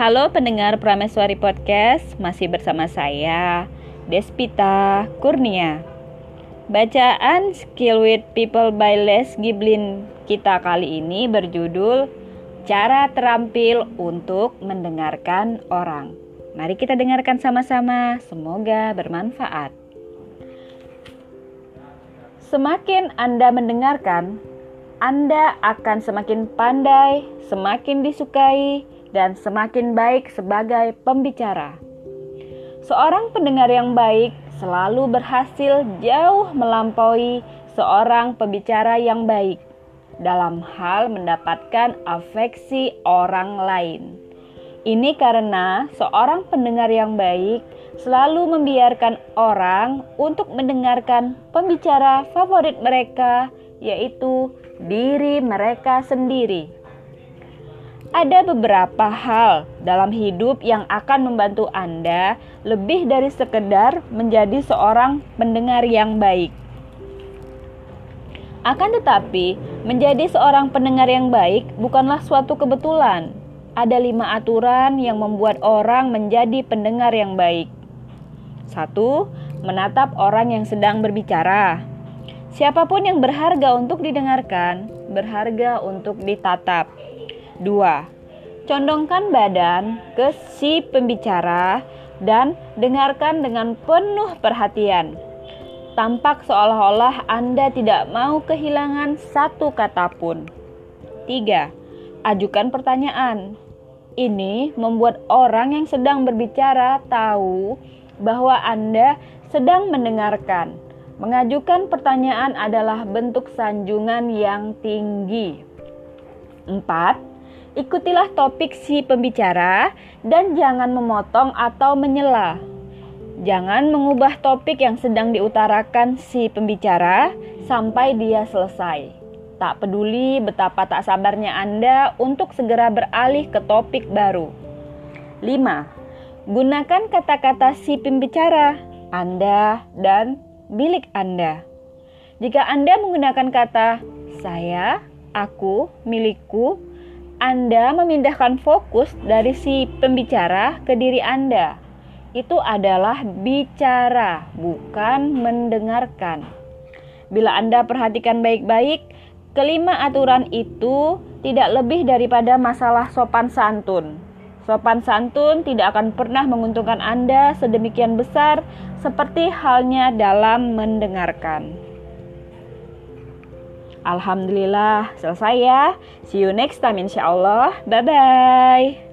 Halo pendengar Prameswari Podcast, masih bersama saya Despita Kurnia. Bacaan Skill with People by Les Giblin kita kali ini berjudul Cara Terampil untuk Mendengarkan Orang. Mari kita dengarkan sama-sama, semoga bermanfaat. Semakin Anda mendengarkan, Anda akan semakin pandai, semakin disukai, dan semakin baik sebagai pembicara. Seorang pendengar yang baik selalu berhasil jauh melampaui seorang pembicara yang baik dalam hal mendapatkan afeksi orang lain. Ini karena seorang pendengar yang baik selalu membiarkan orang untuk mendengarkan pembicara favorit mereka, yaitu diri mereka sendiri. Ada beberapa hal dalam hidup yang akan membantu Anda lebih dari sekedar menjadi seorang pendengar yang baik. Akan tetapi, menjadi seorang pendengar yang baik bukanlah suatu kebetulan. Ada lima aturan yang membuat orang menjadi pendengar yang baik. Satu, menatap orang yang sedang berbicara. Siapa pun yang berharga untuk didengarkan, berharga untuk ditatap. 2. Condongkan badan ke si pembicara dan dengarkan dengan penuh perhatian. Tampak seolah-olah Anda tidak mau kehilangan satu kata pun. 3. Ajukan pertanyaan. Ini membuat orang yang sedang berbicara tahu bahwa Anda sedang mendengarkan. Mengajukan pertanyaan adalah bentuk sanjungan yang tinggi. 4 Ikutilah topik si pembicara dan jangan memotong atau menyela. Jangan mengubah topik yang sedang diutarakan si pembicara sampai dia selesai. Tak peduli betapa tak sabarnya Anda untuk segera beralih ke topik baru. 5. Gunakan kata-kata si pembicara, Anda, dan milik Anda. Jika Anda menggunakan kata saya, aku, milikku, anda memindahkan fokus dari si pembicara ke diri Anda. Itu adalah bicara, bukan mendengarkan. Bila Anda perhatikan baik-baik, kelima aturan itu tidak lebih daripada masalah sopan santun. Sopan santun tidak akan pernah menguntungkan Anda sedemikian besar seperti halnya dalam mendengarkan. Alhamdulillah selesai ya. See you next time insya Allah. Bye bye.